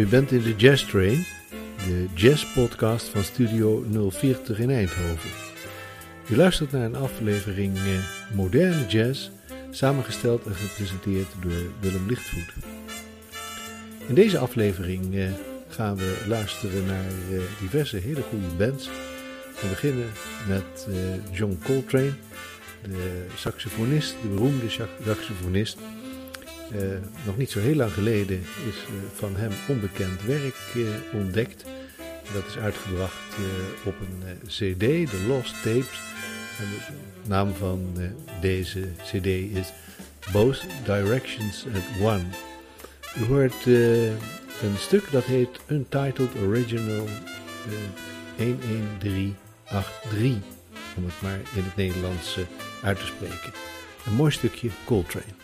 U bent in de Jazz Train, de jazzpodcast van Studio 040 in Eindhoven. U luistert naar een aflevering eh, moderne jazz, samengesteld en gepresenteerd door Willem Lichtvoet. In deze aflevering eh, gaan we luisteren naar eh, diverse hele goede bands. We beginnen met John Coltrane, de saxofonist, de beroemde saxofonist. Uh, nog niet zo heel lang geleden is uh, van hem onbekend werk uh, ontdekt. Dat is uitgebracht op een CD, de Lost Tapes. En de naam van deze CD is Both Directions at One. U hoort een stuk dat heet Untitled Original 11383, om het maar in het Nederlands uit te spreken. Een mooi stukje Coltrane.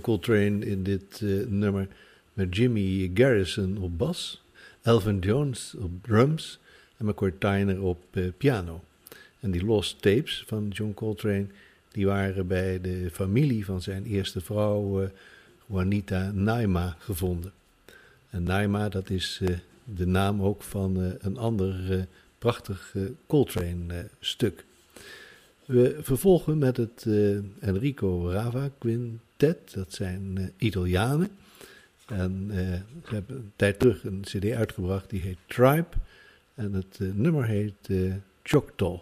Coltrane in dit uh, nummer met Jimmy Garrison op bas, Elvin Jones op drums en McCoy Tyner op uh, piano. En die lost tapes van John Coltrane, die waren bij de familie van zijn eerste vrouw, uh, Juanita Naima, gevonden. En Naima, dat is de naam ook van een ander prachtig Coltrane-stuk. We vervolgen met het Enrico Rava Dat zijn uh, Italianen. En uh, ze hebben een tijd terug een cd uitgebracht die heet Tribe. En het uh, nummer heet Choctaw.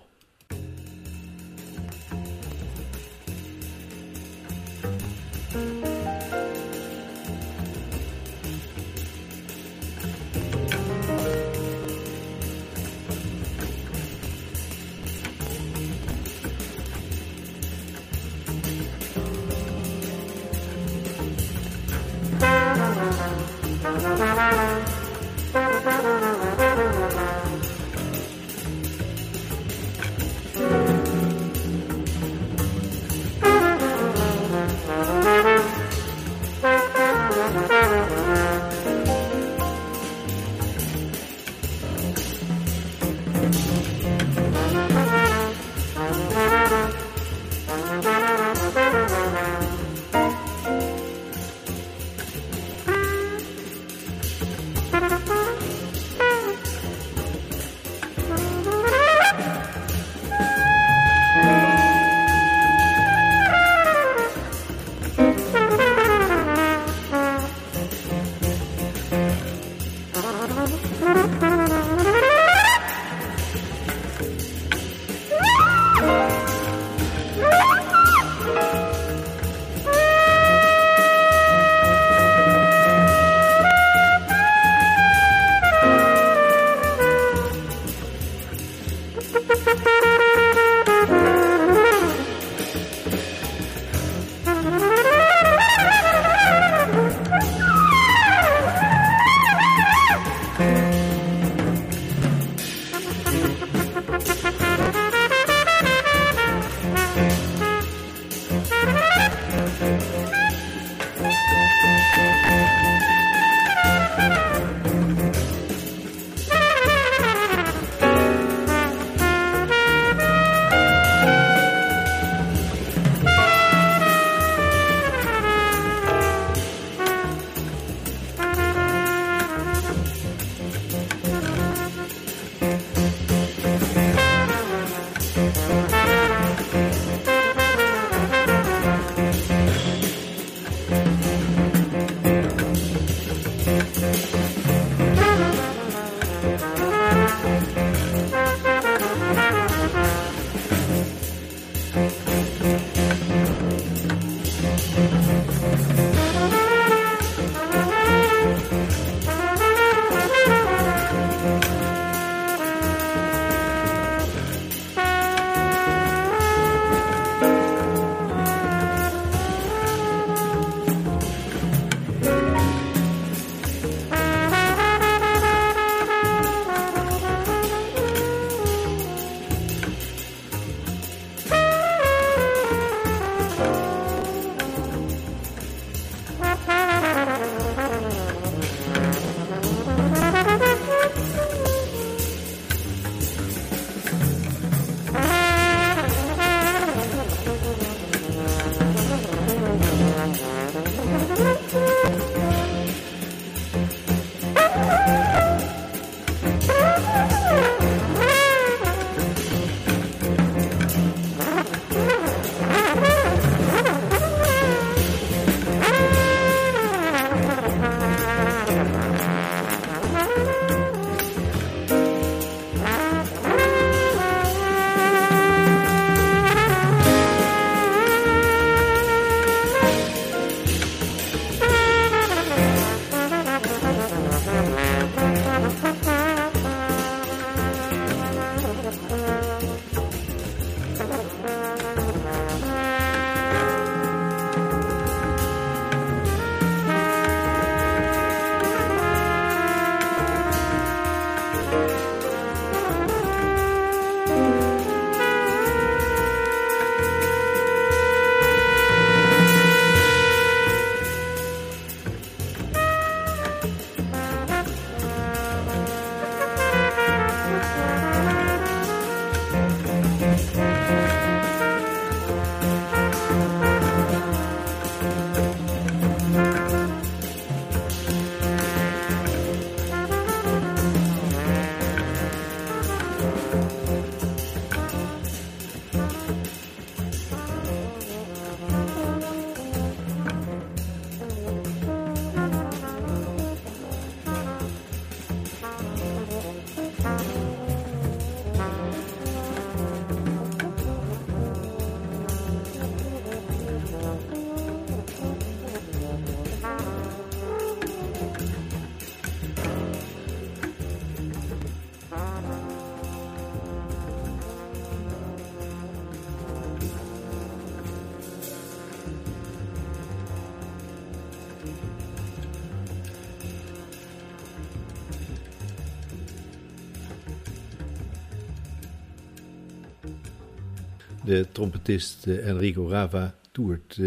De trompetist eh, Enrico Rava toert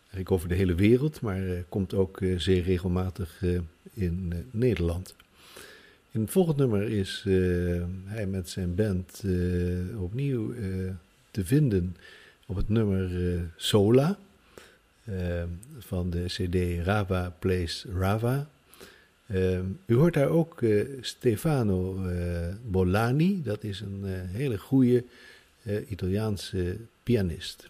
eigenlijk over de hele wereld, maar uh, komt ook zeer regelmatig in Nederland. In het volgende nummer is hij met zijn band opnieuw te vinden op het nummer Sola van de CD Rava Plays Rava. u hoort daar ook Stefano Bolani, dat is een hele goede Italiaanse pianist.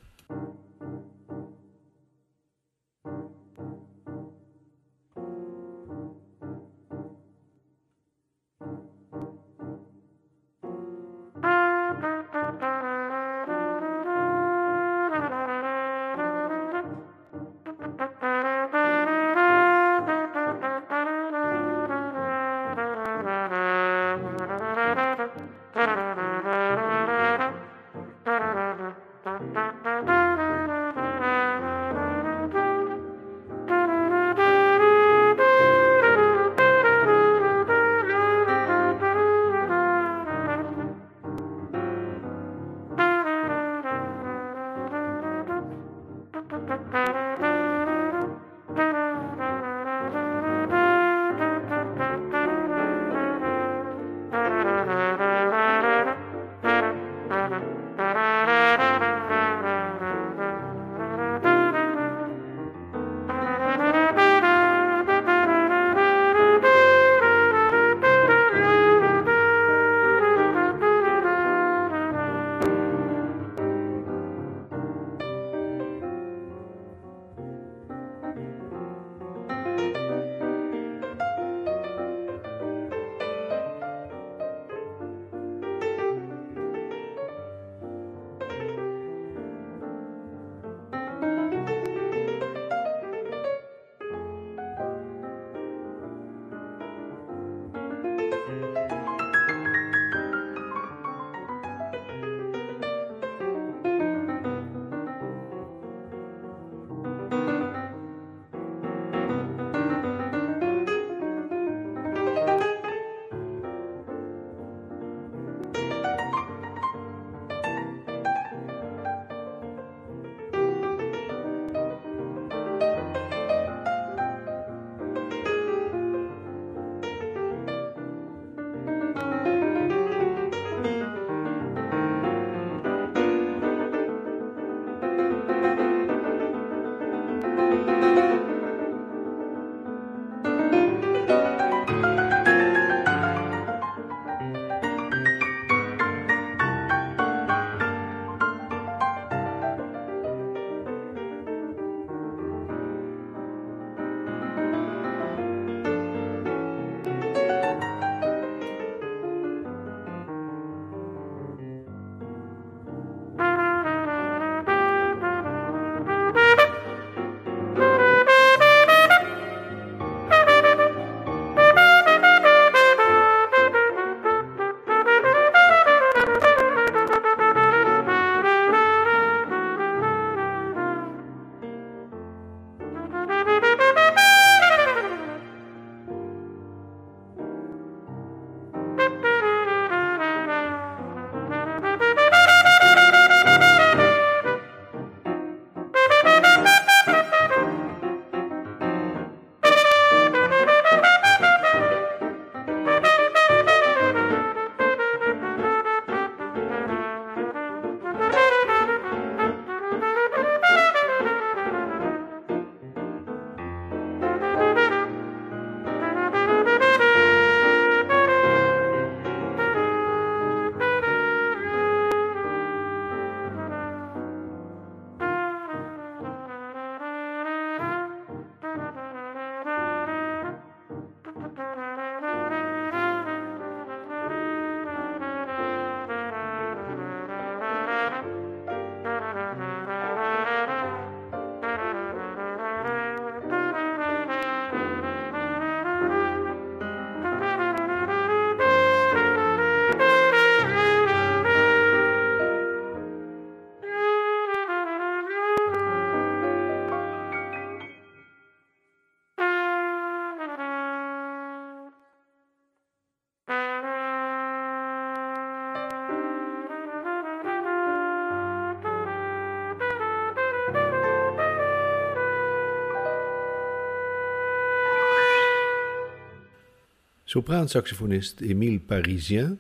Sopraansaxofonist Émile Parisien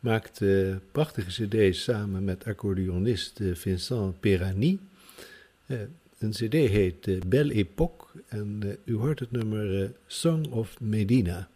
maakt prachtige cd's samen met accordeonist Vincent Perani. een cd heet Belle Époque en u hoort het nummer Song of Medina.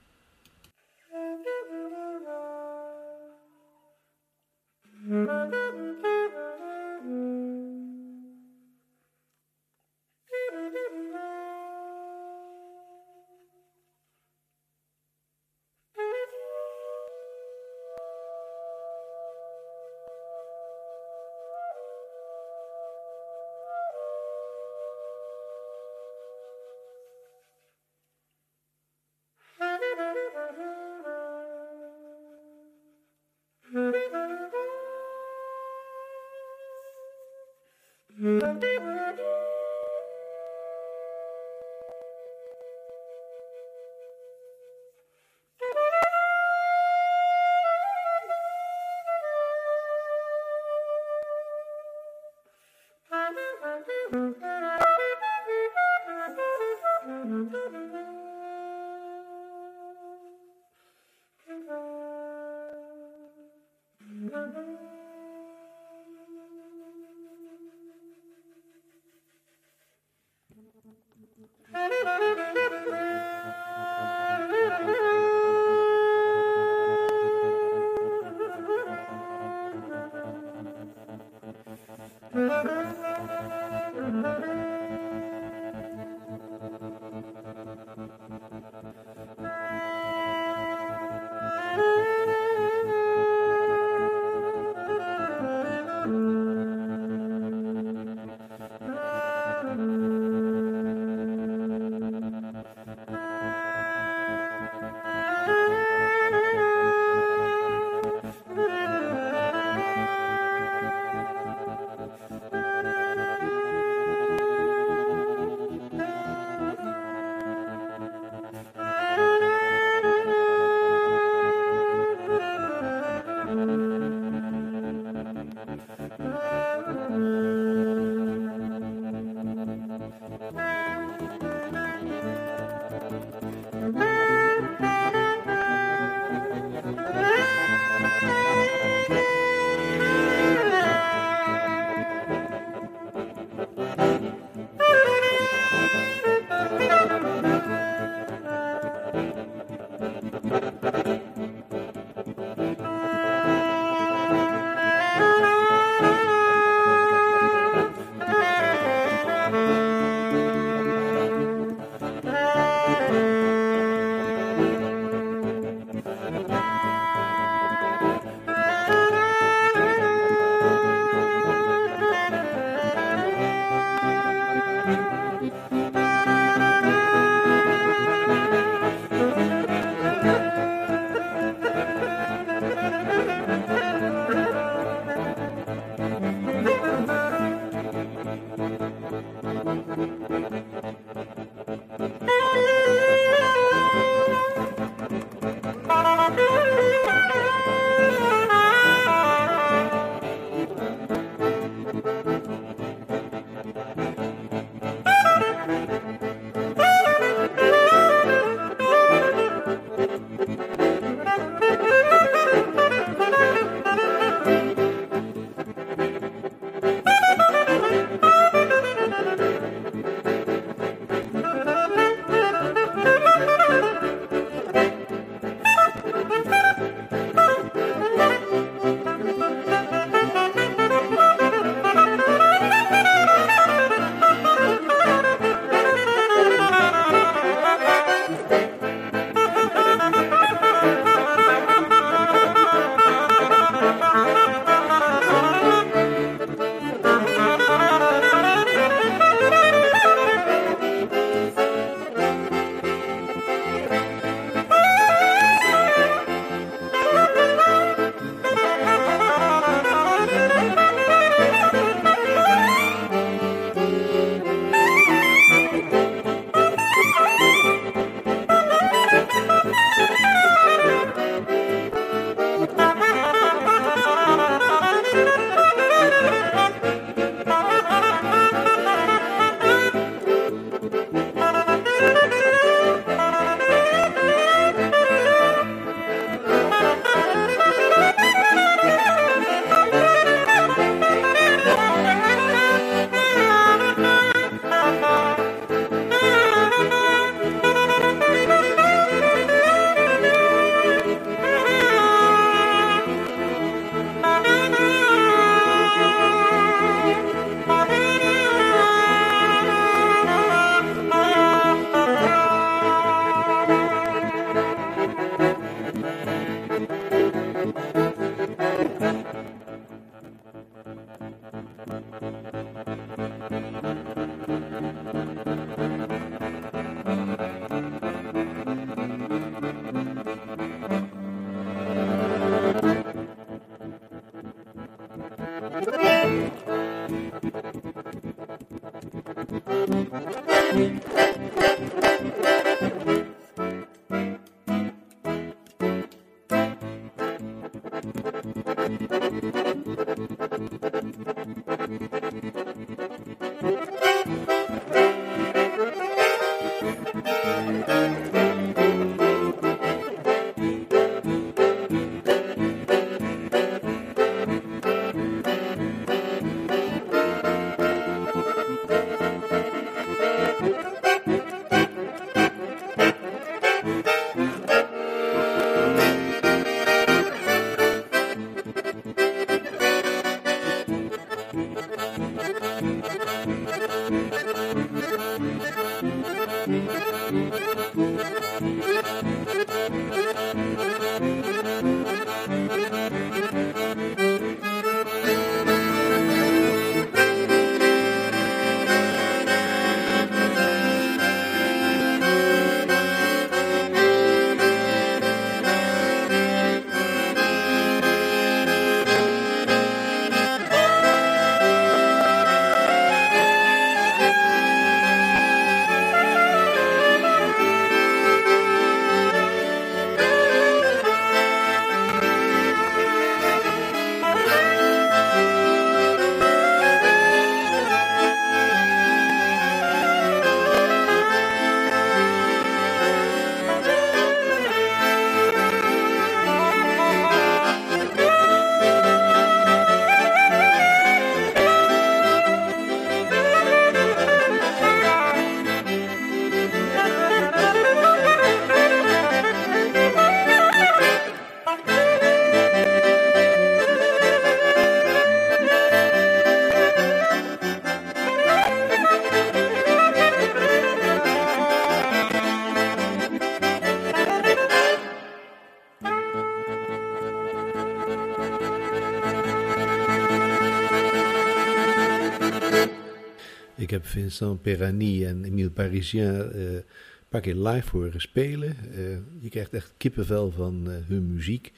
Vincent Perani en Emile Parisien een paar keer live horen spelen. Uh, je krijgt echt kippenvel van uh, hun muziek.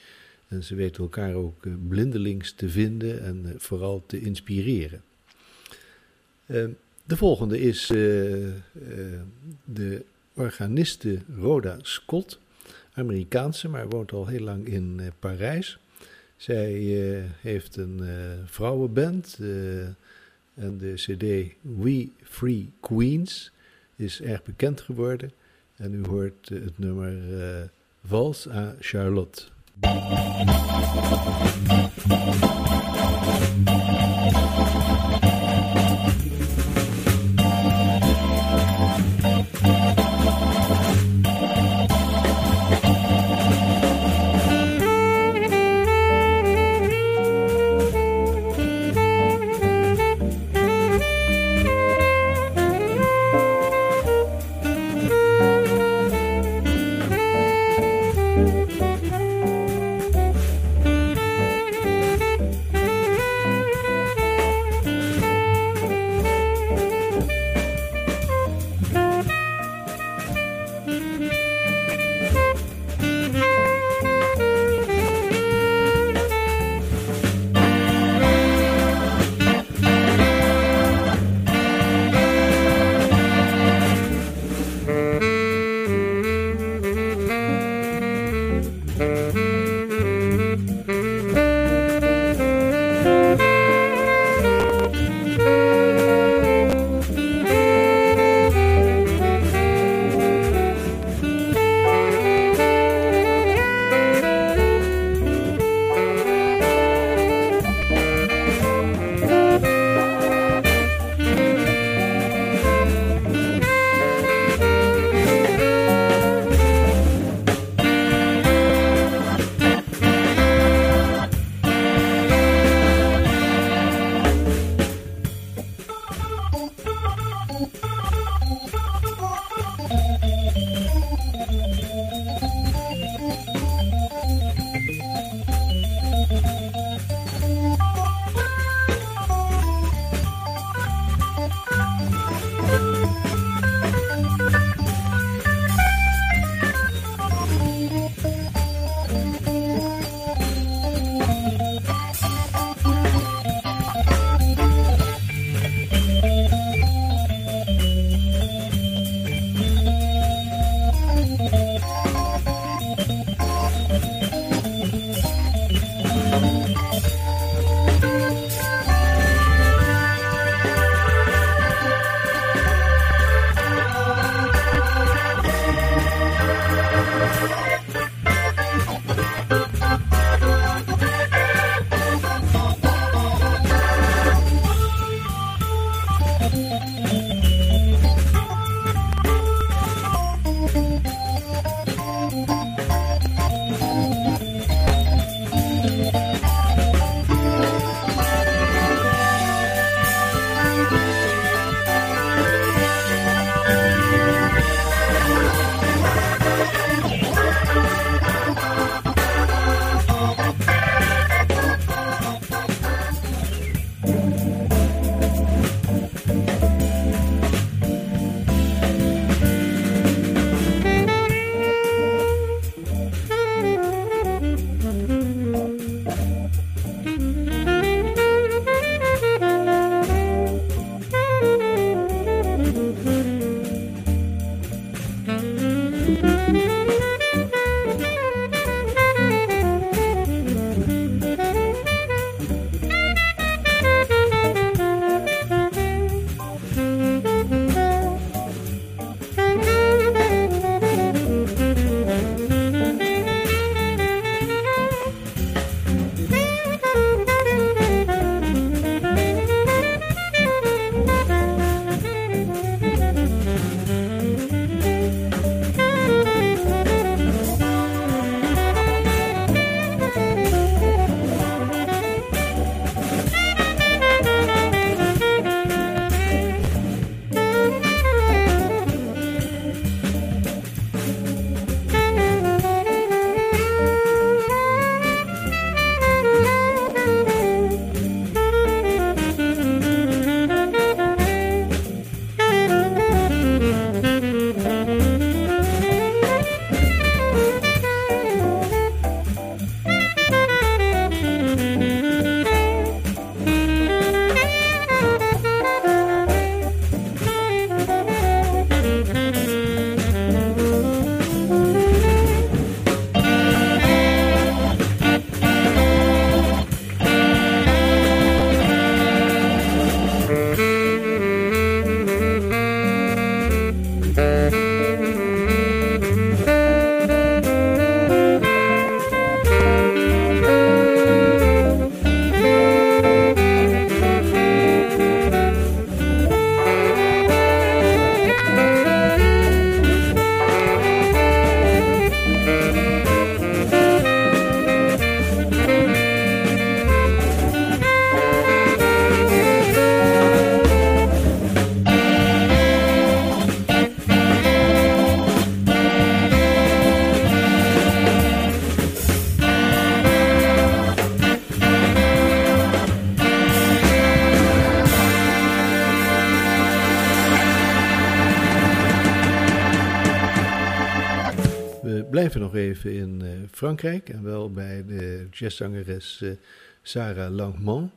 En ze weten elkaar ook blindelings te vinden en vooral te inspireren. de volgende is de organiste Rhoda Scott. Amerikaanse, maar woont al heel lang in Parijs. Zij heeft een vrouwenband en de CD We Free Queens is erg bekend geworden. En u hoort eh, het nummer uh, Vals à Charlotte. Frankrijk en wel bij de jazzzangeres uh, Sarah Langman.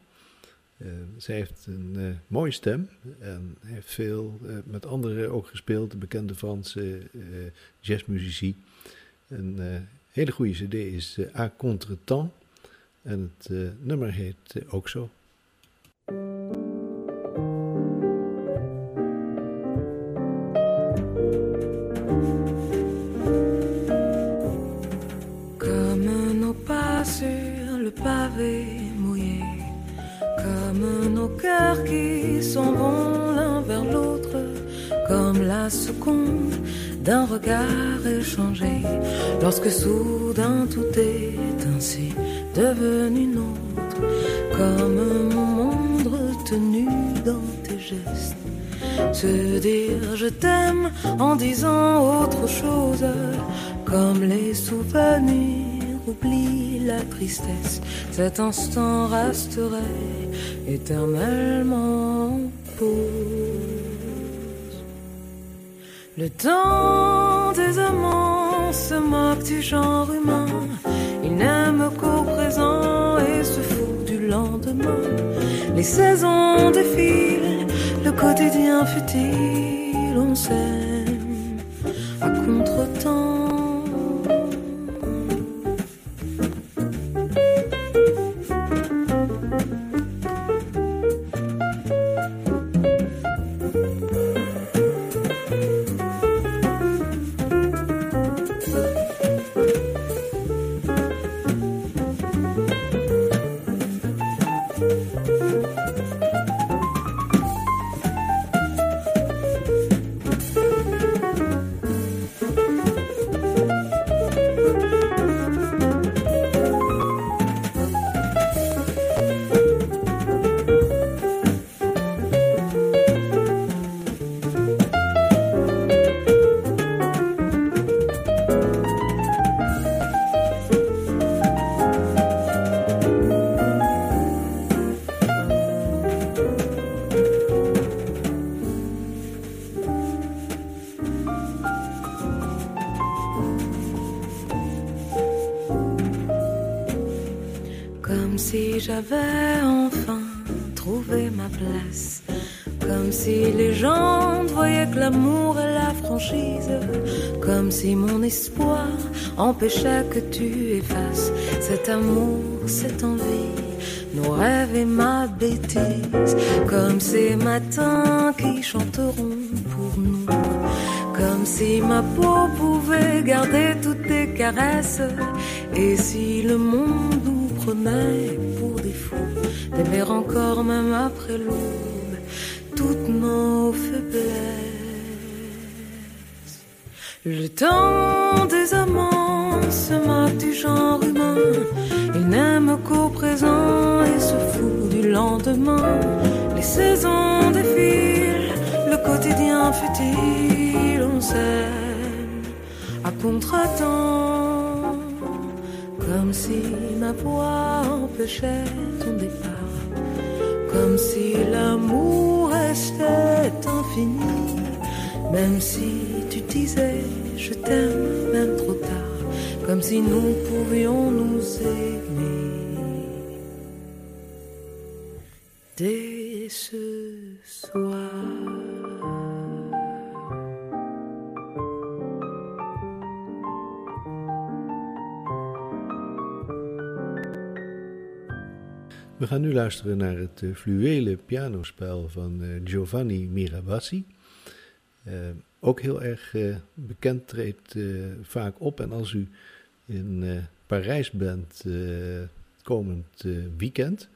Uh, zij heeft een mooie stem en heeft veel met anderen ook gespeeld, de bekende Franse jazzmuzici. Een hele goede cd is A Contretemps en het nummer heet ook zo. Qui s'en vont l'un vers l'autre, comme la seconde d'un regard échangé, lorsque soudain tout est ainsi devenu nôtre, comme mon monde retenu dans tes gestes. Se dire je t'aime en disant autre chose, comme les souvenirs oublient la tristesse, cet instant resterait éternellement pause. Le temps des amants se moque du genre humain. Il n'aime qu'au présent et se fout du lendemain. Les saisons défilent, le quotidien futile, on s'aime à contre-temps. Empêchait que tu effaces cet amour, cette envie, nos rêves et ma bêtise. Comme ces matins qui chanteront pour nous. Comme si ma peau pouvait garder toutes tes caresses. Et si le monde nous prenait pour des fous, d'aimer encore même après l'aube toutes nos faiblesses. Le temps des amants se moque du genre humain. Il n'aime qu'au présent et se fout du lendemain. Les saisons défilent, le quotidien futile, on s'aime à contre-temps. Comme si ma voix empêchait ton départ. Comme si l'amour restait infini. Même si tu disais je t'aime, même trop tard. Comme si nous pouvions nous aimer. Dès ce soir. We gaan nu luisteren naar het uh, fluwelen pianospel van uh, Giovanni Mirabassi. Uh, ook heel erg bekend treedt vaak op. En als u in Parijs bent komend weekend,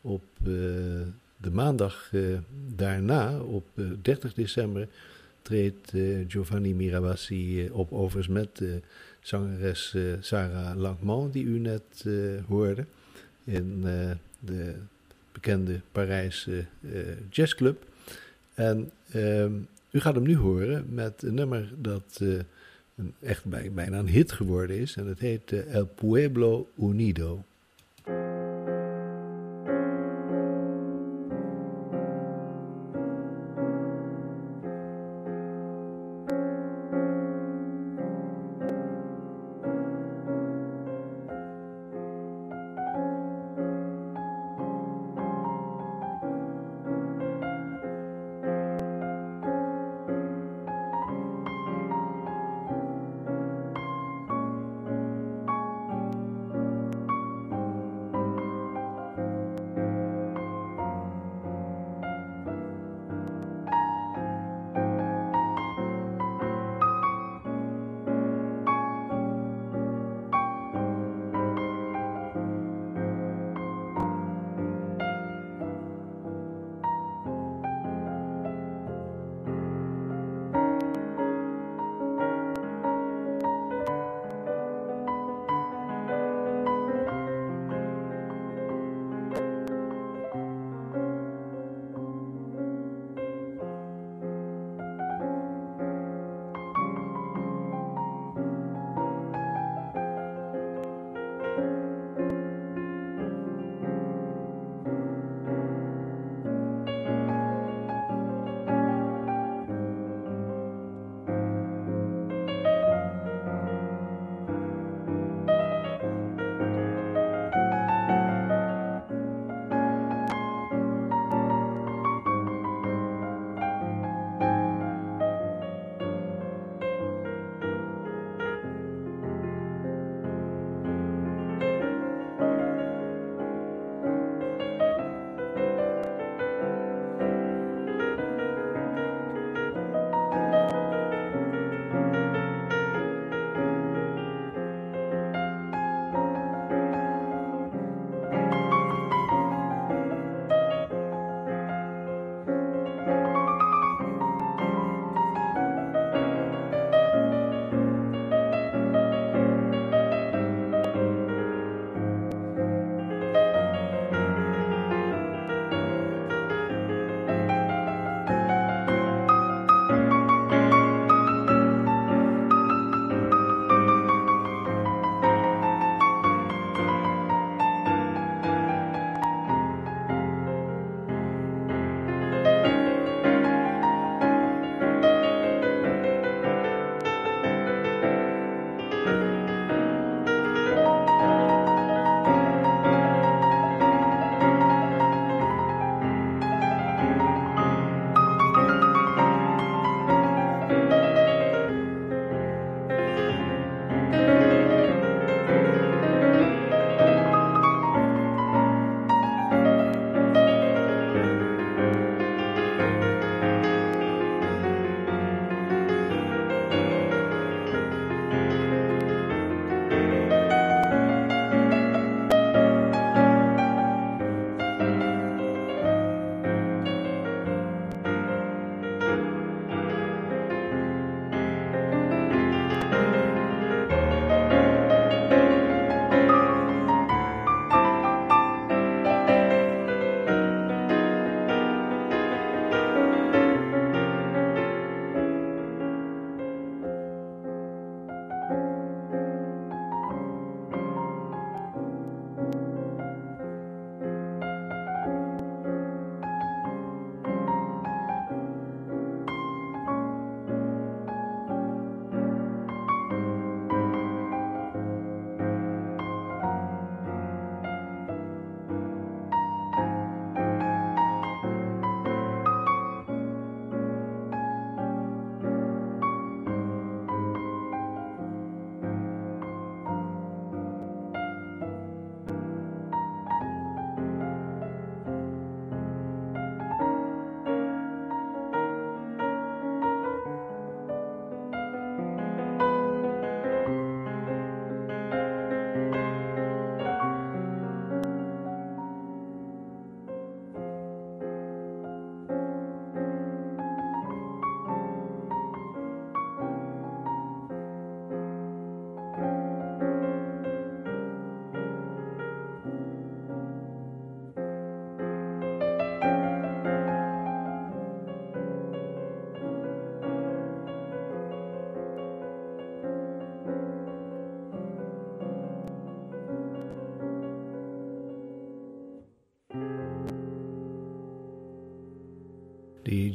op de maandag daarna, op 30 december, treedt Giovanni Mirabassi op overigens met zangeres Sarah Langmont, die u net hoorde in de bekende Parijse jazzclub. En uh, u gaat hem nu horen met een nummer dat uh, een, echt bij, bijna een hit geworden is. En het heet El Pueblo Unido.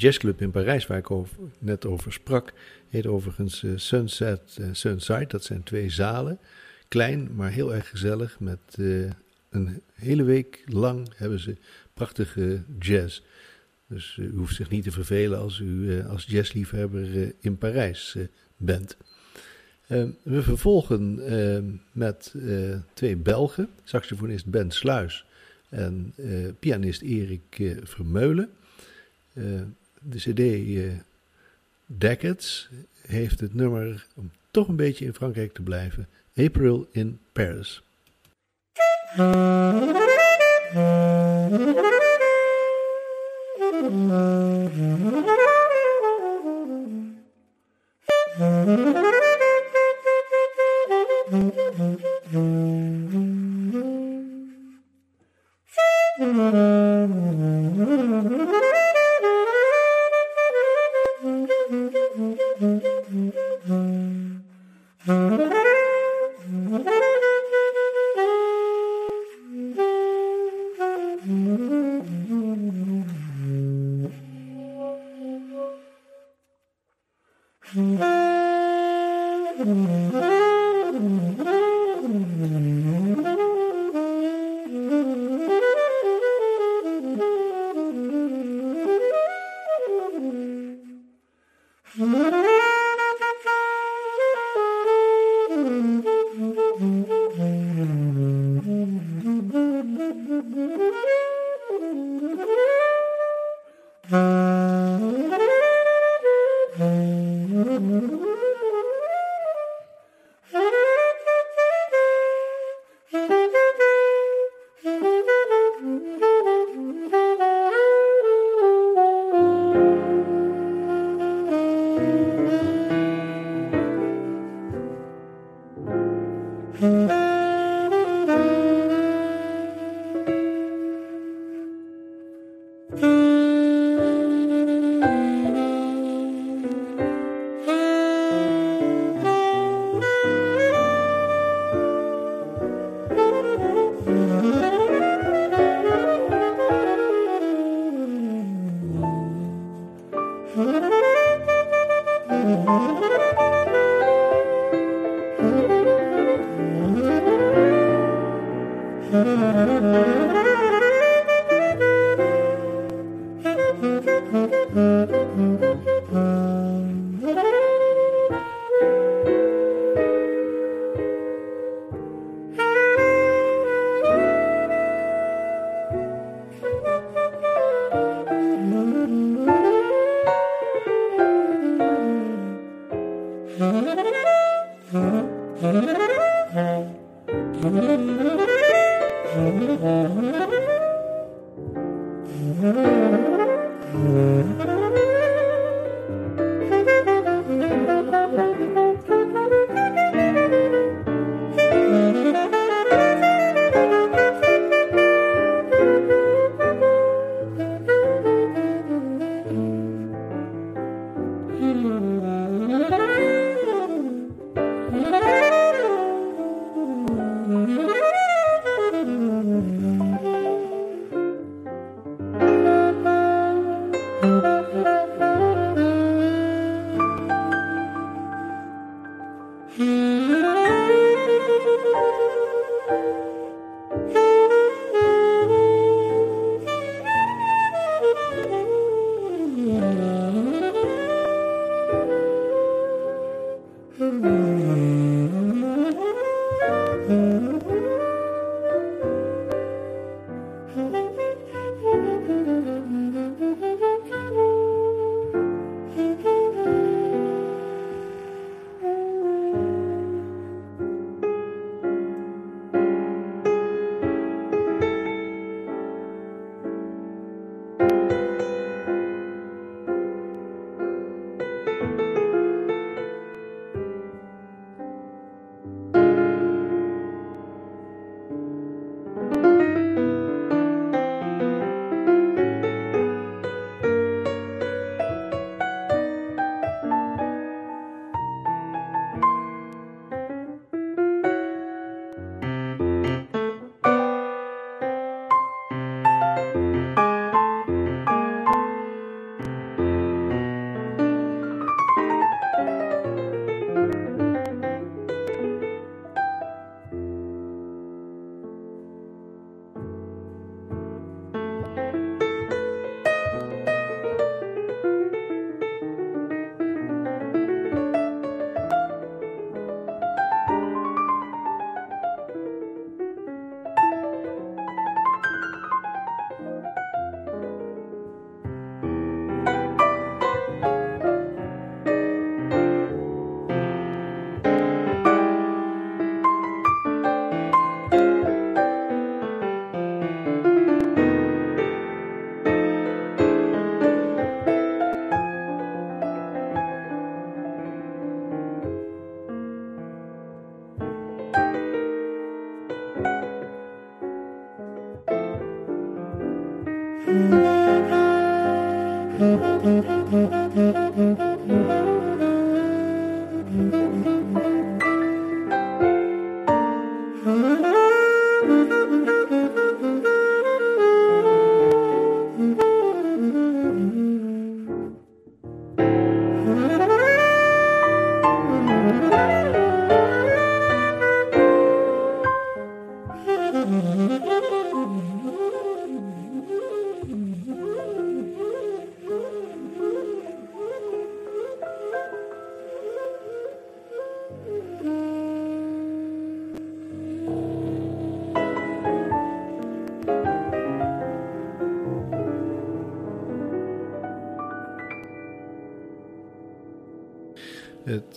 Jazzclub in Parijs, waar ik over, net over sprak, heet overigens uh, Sunset uh, Sunside. Dat zijn twee zalen. Klein, maar heel erg gezellig. Met uh, een hele week lang hebben ze prachtige jazz. Dus u hoeft zich niet te vervelen als u als jazzliefhebber in Parijs bent. we vervolgen met twee Belgen, saxofonist Ben Sluis en pianist Erik Vermeulen de CD eh, Decades heeft het nummer, om toch een beetje in Frankrijk te blijven, April in Paris.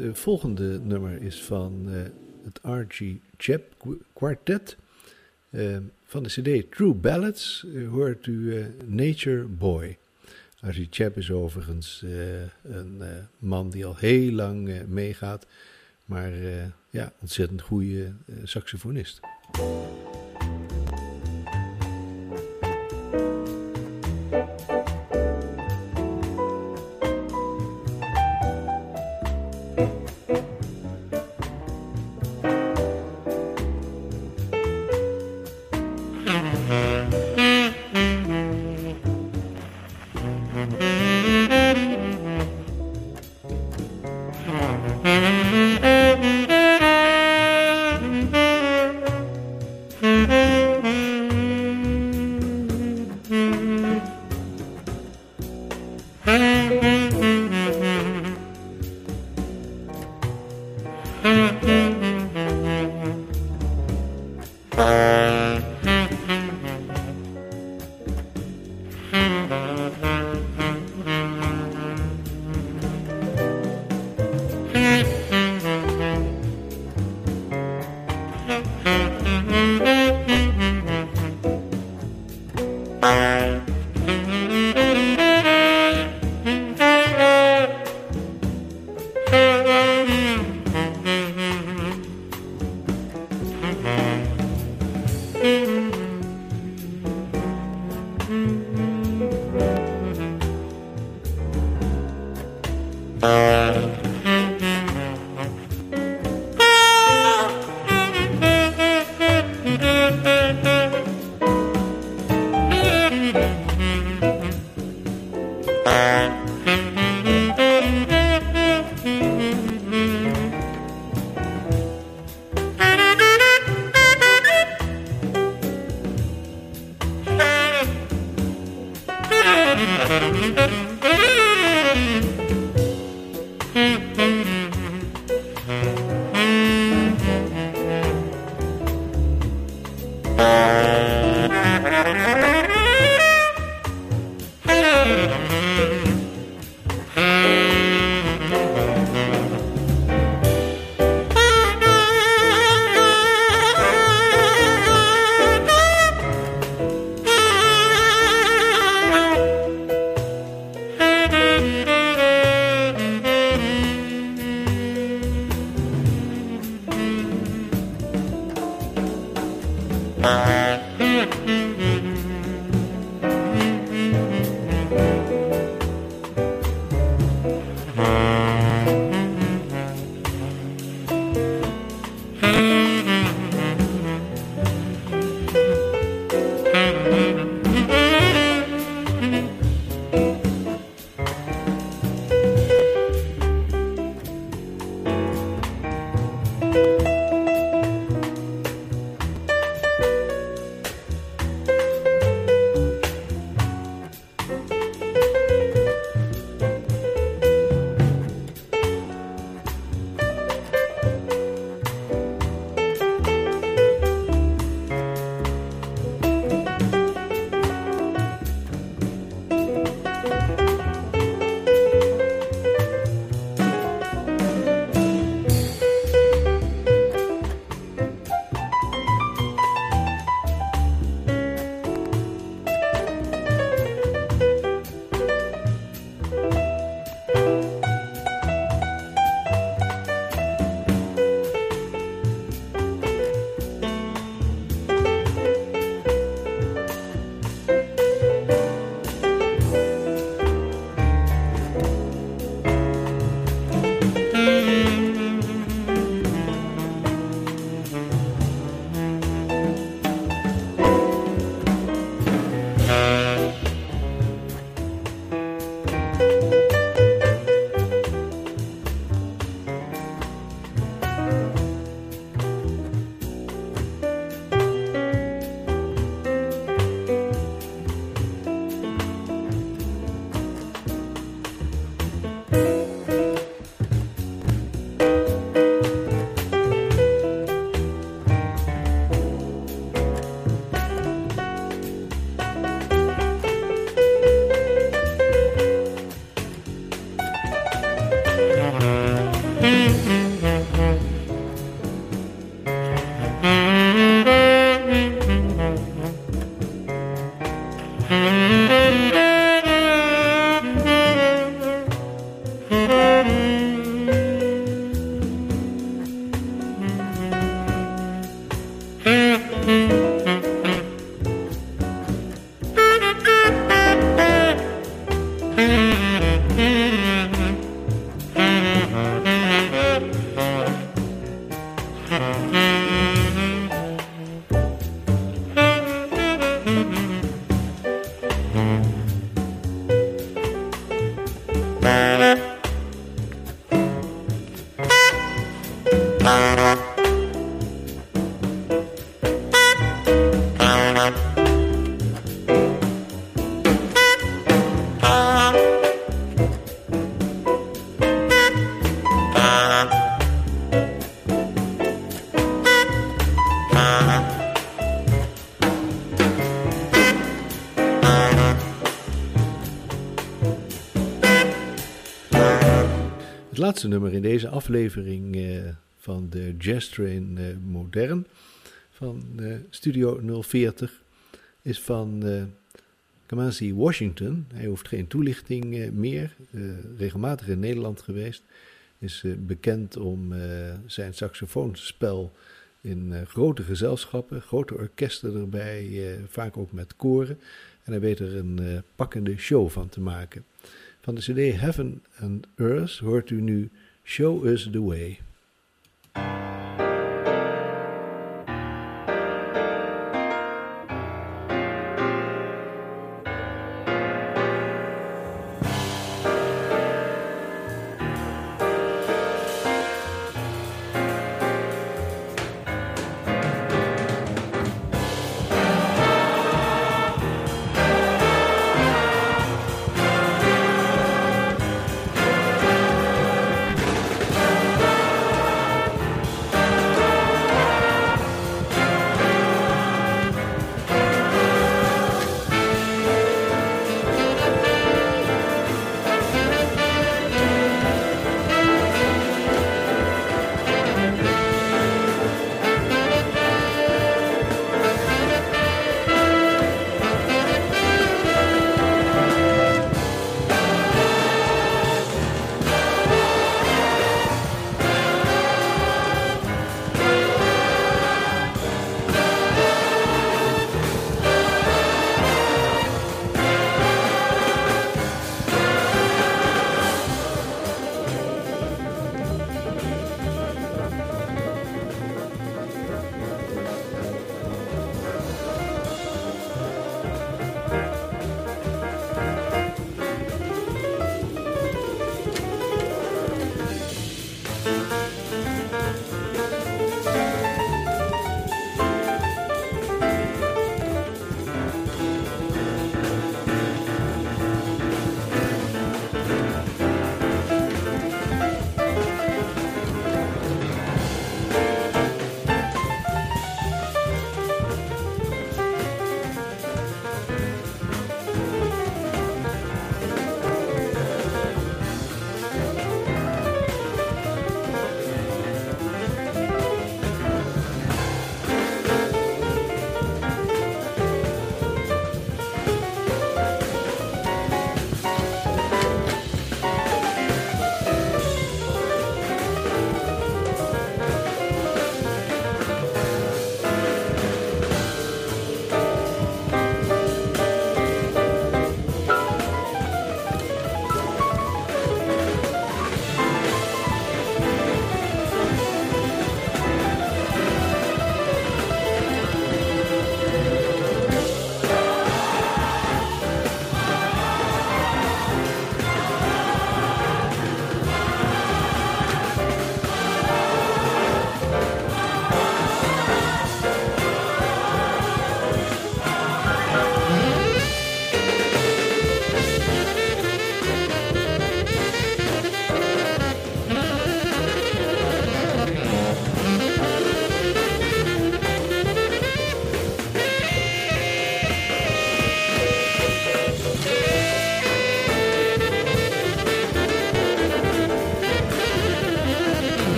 Uh, volgende nummer is van uh, het R.G. Chap Quartet. Uh, van de CD True Ballads hoort u Nature Boy. R.G. Chap is overigens een man die al heel lang meegaat, maar ja, ontzettend goede saxofonist. Nummer in deze aflevering uh, van de Jazz Train uh, Modern van uh, Studio 040 is van Kamasi Washington. Hij hoeft geen toelichting meer, regelmatig in Nederland geweest. Is bekend om zijn saxofoonspel in grote gezelschappen, grote orkesten erbij, vaak ook met koren. En hij weet er een pakkende show van te maken. Van de CD Heaven and Earth hoort u nu Show Us the Way.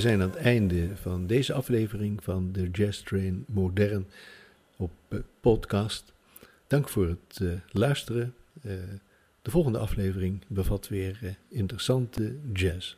We zijn aan het einde van deze aflevering van de Jazz Train Modern op eh, podcast. Dank voor het uh, luisteren. Uh, de volgende aflevering bevat weer interessante jazz.